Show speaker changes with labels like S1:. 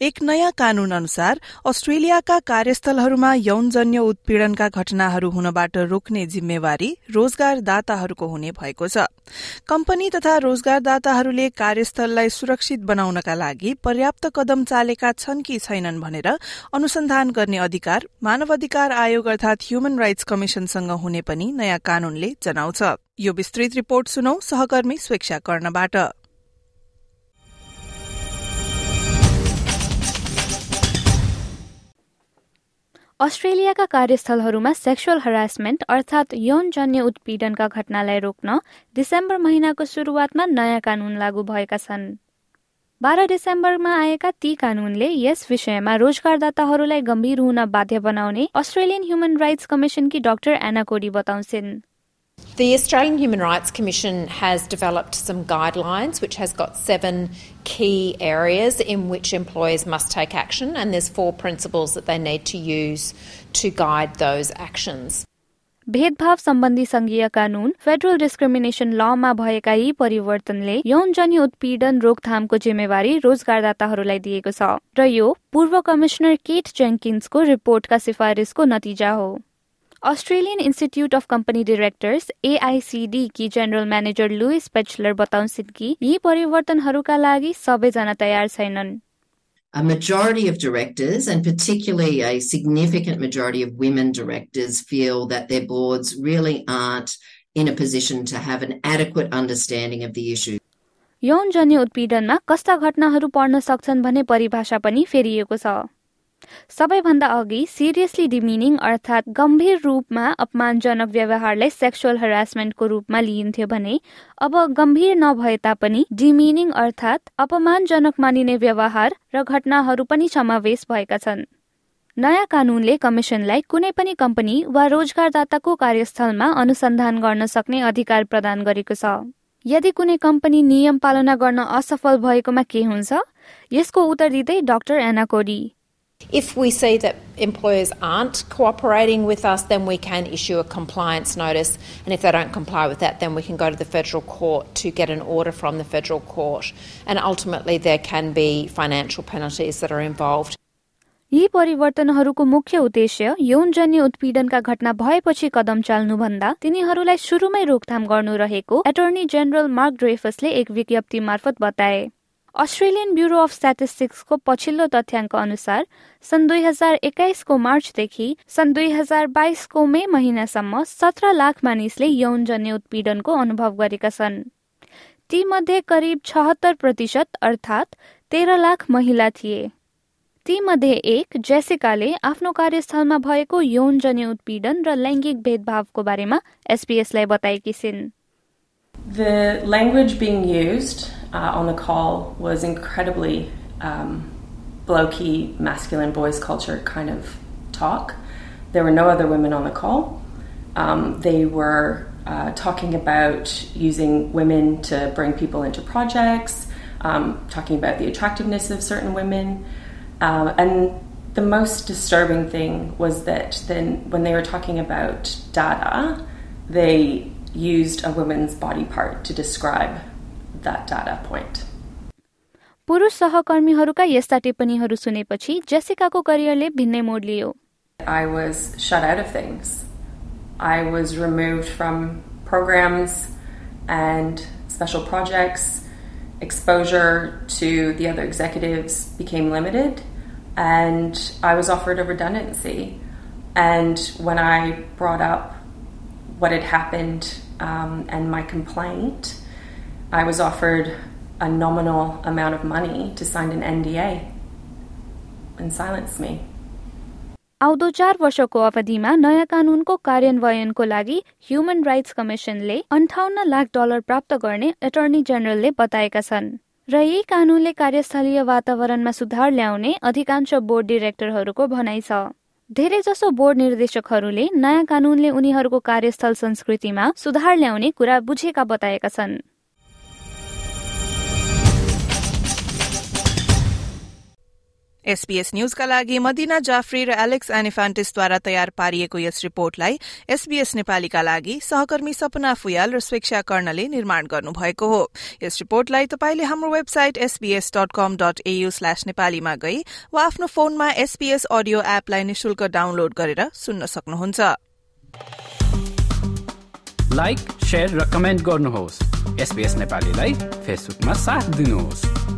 S1: एक नयाँ कानून अनुसार अस्ट्रेलियाका कार्यस्थलहरूमा यौनजन्य उत्पीड़नका घटनाहरू हुनबाट रोक्ने जिम्मेवारी रोजगारदाताहरूको हुने भएको छ। कम्पनी तथा रोजगारदाताहरूले कार्यस्थललाई सुरक्षित बनाउनका लागि पर्याप्त कदम चालेका छन् कि छैनन् भनेर अनुसन्धान गर्ने अधिकार मानव अधिकार आयोग अर्थात ह्युमन राइट्स कमिशनसँग हुने पनि नयाँ कानूनले जनाउँछ। यो विस्तृत रिपोर्ट सुनौ सहकर्मी स्वेच्छा कर्णबाट।
S2: अस्ट्रेलियाका कार्यस्थलहरूमा सेक्सुअल हरासमेन्ट अर्थात् यौनजन्य उत्पीडनका घटनालाई रोक्न डिसेम्बर महिनाको सुरुवातमा नयाँ कानून लागू भएका छन्। बाह्र डिसेम्बरमा आएका ती कानूनले यस विषयमा रोजगारदाताहरूलाई गम्भीर हुन बाध्य बनाउने अस्ट्रेलियन ह्युमन राइट्स कमिसनकी डाक्टर एना कोडी बताउँछिन्।
S3: The Australian Human Rights Commission has developed some guidelines which has got seven key areas in which employers must take action and there's four principles that they need to use to guide those actions.
S2: भेदभाव सम्बन्धी संघीय कानून federal discrimination लमा भएका यी परिवर्तनले यौनजन्य उत्पीडन रोकथामको जिम्मेवारी रोजगारदाताहरूलाई दिएको छ र यो पूर्व कमिश्नर केट जेङ्किन्सको रिपोर्टका सिफारिसको नतिजा हो Australian institute of company directors AICD Ki general manager Louise Petschler बताउँछिन् कि यी परिवर्तनहरूका लागि सबैजना तयार छैनन्
S4: A majority of directors, and particularly a significant majority of women directors, feel that their boards really aren't in a position to have an adequate understanding of the issue.
S2: यौनजन्य उत्पीडनमा कस्ता घटनाहरू पर्न सक्छन् भन्ने परिभाषा पनि फेरिएको छ सबैभन्दा अघि सिरियसली डिमिनिङ अर्थात् गम्भीर रूपमा अपमानजनक व्यवहारलाई सेक्सुअल हरासमेन्टको रूपमा लिइन्थ्यो भने अब गम्भीर नभए तापनि डिमिनिङ अर्थात् अपमानजनक मानिने व्यवहार र घटनाहरू पनि समावेश भएका छन्। नयाँ कानूनले कमिसनलाई कुनै पनि कम्पनी वा रोजगारदाताको कार्यस्थलमा अनुसन्धान गर्न सक्ने अधिकार प्रदान गरेको छ। यदि कुनै कम्पनी नियम पालना गर्न असफल भएकोमा के हुन्छ? यसको उत्तर दिँदै डाक्टर एना कोडी।
S3: If we see that employers aren't cooperating with us, then we can issue a compliance notice. And if they don't comply with that, then we can go to the federal court to get an order from the federal court. And ultimately, there can be financial penalties that are involved.
S2: यी परिवर्तनहरूको मुख्य उद्देश्य यौनजन्य उत्पीडनका घटना भएपछि कदम चाल्नुभन्दा तिनीहरूलाई सुरुमै रोकथाम गर्नु रहेको एटर्नी जेनरल मार्क ड्रेफसले एक विज्ञप्ति मार्फत बताए अस्ट्रेलियन ब्युरो अफ स्ट्याटिस्टिक्सको पछिल्लो तथ्याङ्क अनुसार सन् दुई हजार एक्काइसको मार्चदेखि सन् दुई हजार बाइसको मे महिनासम्म सत्र लाख मानिसले यौनजन्य उत्पीडनको अनुभव गरेका छन्। तीमध्ये करिब छहत्तर प्रतिशत अर्थात् तेह्र लाख महिला थिए। तीमध्ये एक जेसिकाले आफ्नो कार्यस्थलमा भएको यौनजन्य उत्पीडन र लैङ्गिक भेदभावको बारेमा एसपीएसलाई बताएकी छिन्।
S5: The language being used uh, on the call was incredibly um, blokey, masculine boys culture kind of talk. There were no other women on the call. Um, they were uh, talking about using women to bring people into projects, um, talking about the attractiveness of certain women. Uh, and the most disturbing thing was that then when they were talking about data, they used a woman's body part to describe that data point.
S2: पुरुष सहकर्मीहरूका यस्ता टिप्पणीहरू सुनेपछि जेसिकाको करियरले भिन्नै मोड लियो
S5: I was shut out of things. I was removed from programs and special projects. Exposure to the other executives became limited, and I was offered a redundancy. And when I brought up what had happened um, and my complaint, I was offered a nominal amount of money to sign an NDA and silence me.
S2: आउँदो चार वर्षको अवधिमा नयाँ कानूनको कार्यान्वयनको लागि human rights कमिसनले अन्ठाउन्न lakh dollar प्राप्त गर्ने एटर्नी जेनरलले बताएका छन्। र यही कानूनले कार्यस्थलीय वातावरणमा सुधार ल्याउने अधिकांश बोर्ड डिरेक्टरहरूको भनाइ छ। धेरैजसो बोर्ड निर्देशकहरूले नयाँ कानूनले उनीहरूको कार्यस्थल संस्कृतिमा सुधार ल्याउने कुरा बुझेका बताएका छन्।
S1: एसपीएस न्यूजका लागि मदिना जाफरी र एलेक्स एनिफान्टिसद्वारा तयार पारिएको यस रिपोर्टलाई एसबीएस नेपालीका लागि सहकर्मी सपना फुयाल र स्वेच्छा कर्णले निर्माण गर्नुभएको हो। यस रिपोर्टलाई तपाईँले हाम्रो website SBS dot com dot AU slash नेपालीमा गई वा आफ्नो फोनमा एसपीएस अडियो एपलाई निशुल्क डाउनलोड गरेर सुन्न सक्नुहुन्छ।
S6: लाइक र कमेन्ट गर्नुहोस्। नेपालीलाई फेसबुकमा साथ दिनुहोस्।